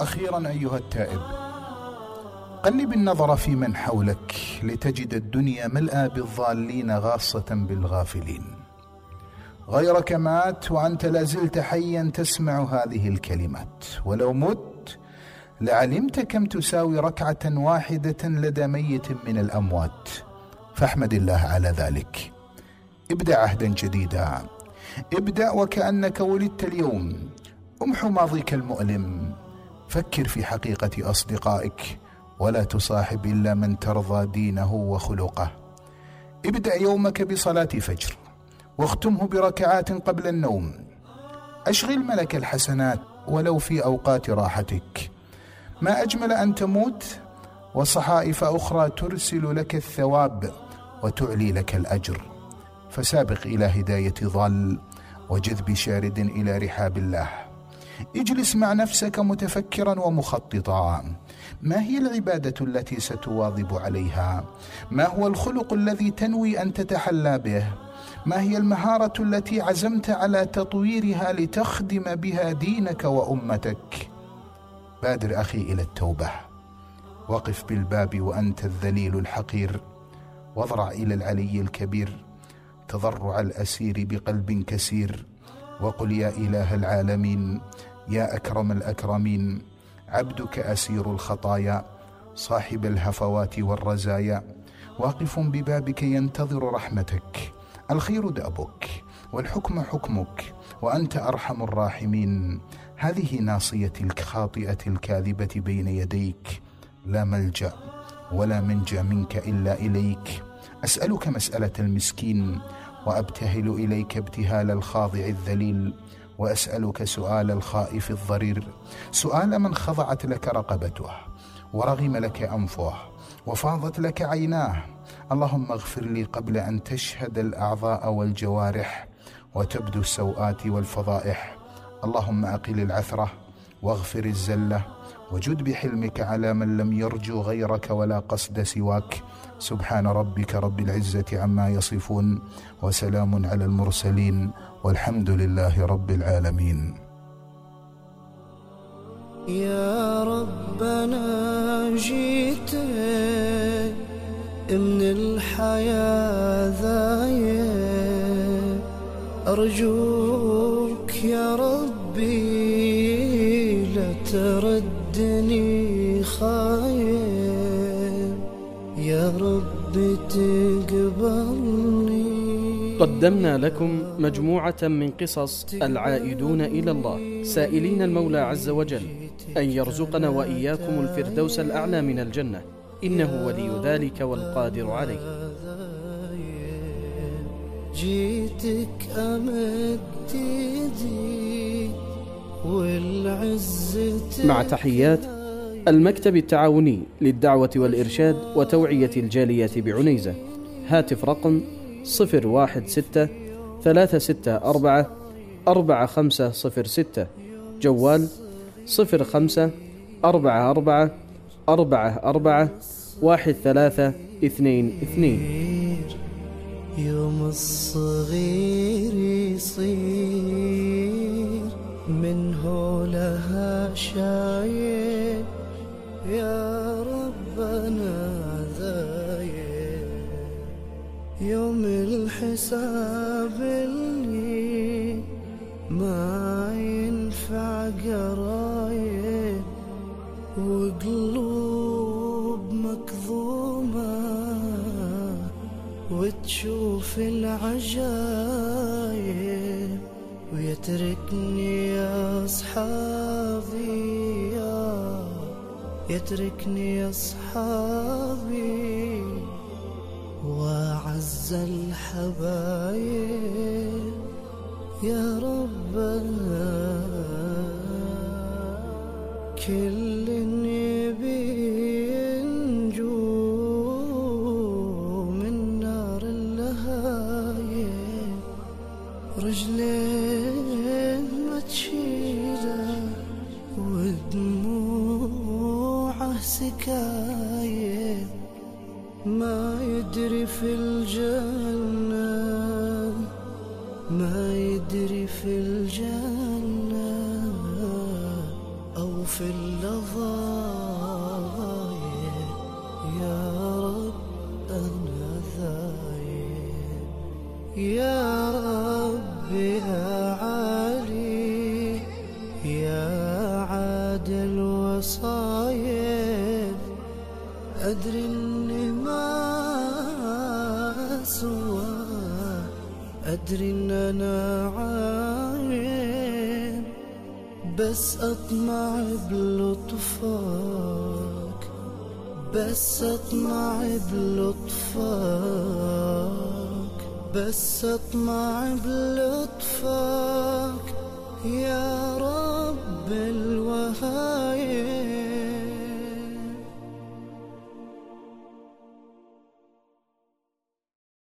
أخيرا أيها التائب قلب النظر في من حولك لتجد الدنيا ملأى بالضالين غاصة بالغافلين. غيرك مات وأنت لازلت حيا تسمع هذه الكلمات. ولو مت لعلمت كم تساوي ركعة واحدة لدى ميت من الأموات. فاحمد الله على ذلك. ابدأ عهدا جديدا. ابدأ وكأنك ولدت اليوم. امحو ماضيك المؤلم. فكر في حقيقة أصدقائك. ولا تصاحب إلا من ترضى دينه وخلقه. ابدأ يومك بصلاة فجر. واختمه بركعات قبل النوم. أشغل ملك الحسنات ولو في أوقات راحتك. ما أجمل أن تموت؟ وصحائف أخرى ترسل لك الثواب وتعلي لك الأجر. فسابق إلى هداية ضال وجذب شارد إلى رحاب الله. اجلس مع نفسك متفكرا ومخططا. ما هي العبادة التي ستواظب عليها؟ ما هو الخلق الذي تنوي أن تتحلى به؟ ما هي المهارة التي عزمت على تطويرها لتخدم بها دينك وأمتك؟ بادر أخي إلى التوبة. وقف بالباب وأنت الذليل الحقير. واضرع إلى العلي الكبير. تضرع الأسير بقلب كسير. وقل يا إله العالمين يا أكرم الأكرمين عبدك أسير الخطايا صاحب الهفوات والرزايا. واقف ببابك ينتظر رحمتك. الخير دأبك والحكم حكمك وأنت أرحم الراحمين. هذه ناصيتي الخاطئة الكاذبة بين يديك. لا ملجأ ولا منجا منك إلا إليك. أسألك مسألة المسكين وأبتهل إليك ابتهال الخاضع الذليل وأسألك سؤال الخائف الضرير. سؤال من خضعت لك رقبته ورغم لك أنفه وفاضت لك عيناه. اللهم اغفر لي قبل أن تشهد الأعضاء والجوارح وتبدو السوءات والفضائح. اللهم أقل العثرة واغفر الزلة وجد بحلمك على من لم يرجو غيرك ولا قصد سواك. سبحان ربك رب العزة عما يصفون وسلام على المرسلين والحمد لله رب العالمين. يا ربنا جيت من الحياة ذاية. أرجوك يا ربي لا تردني خايف. يا رب تقبلني. قدمنا لكم مجموعة من قصص العائدون إلى الله. سائلين المولى عز وجل أن يرزقنا وإياكم الفردوس الأعلى من الجنة. إنه ولي ذلك والقادر عليه. جيتك أمد ايدي مع تحيات المكتب التعاوني للدعوة والإرشاد وتوعية الجالية بعنيزة. هاتف رقم صفر واحد ستة ثلاثة ستة أربعة أربعة خمسة صفر ستة. جوال صفر خمسة أربعة أربعة أربعة أربعة واحد ثلاثة اثنين اثنين. يوم الصغير يصير منه لها شايب يا ربنا ذايب. يوم الحساب اللي ما ينفع قرايب وقلوب مكظومة وتشوف العجايب ويتركني يا أصحابي يا يتركني يا أصحابي. وأعز الحبايب يا ربنا كل سكايب ما يدري في الجنة ما يدري في الجنة أو في اللظايا يا رب أنا ذايب يا رب يا أدري إني ما سوى أدري إن أنا عايب بس أطمع بلطفك بس أطمع بلطفك بس أطمع بلطفك يا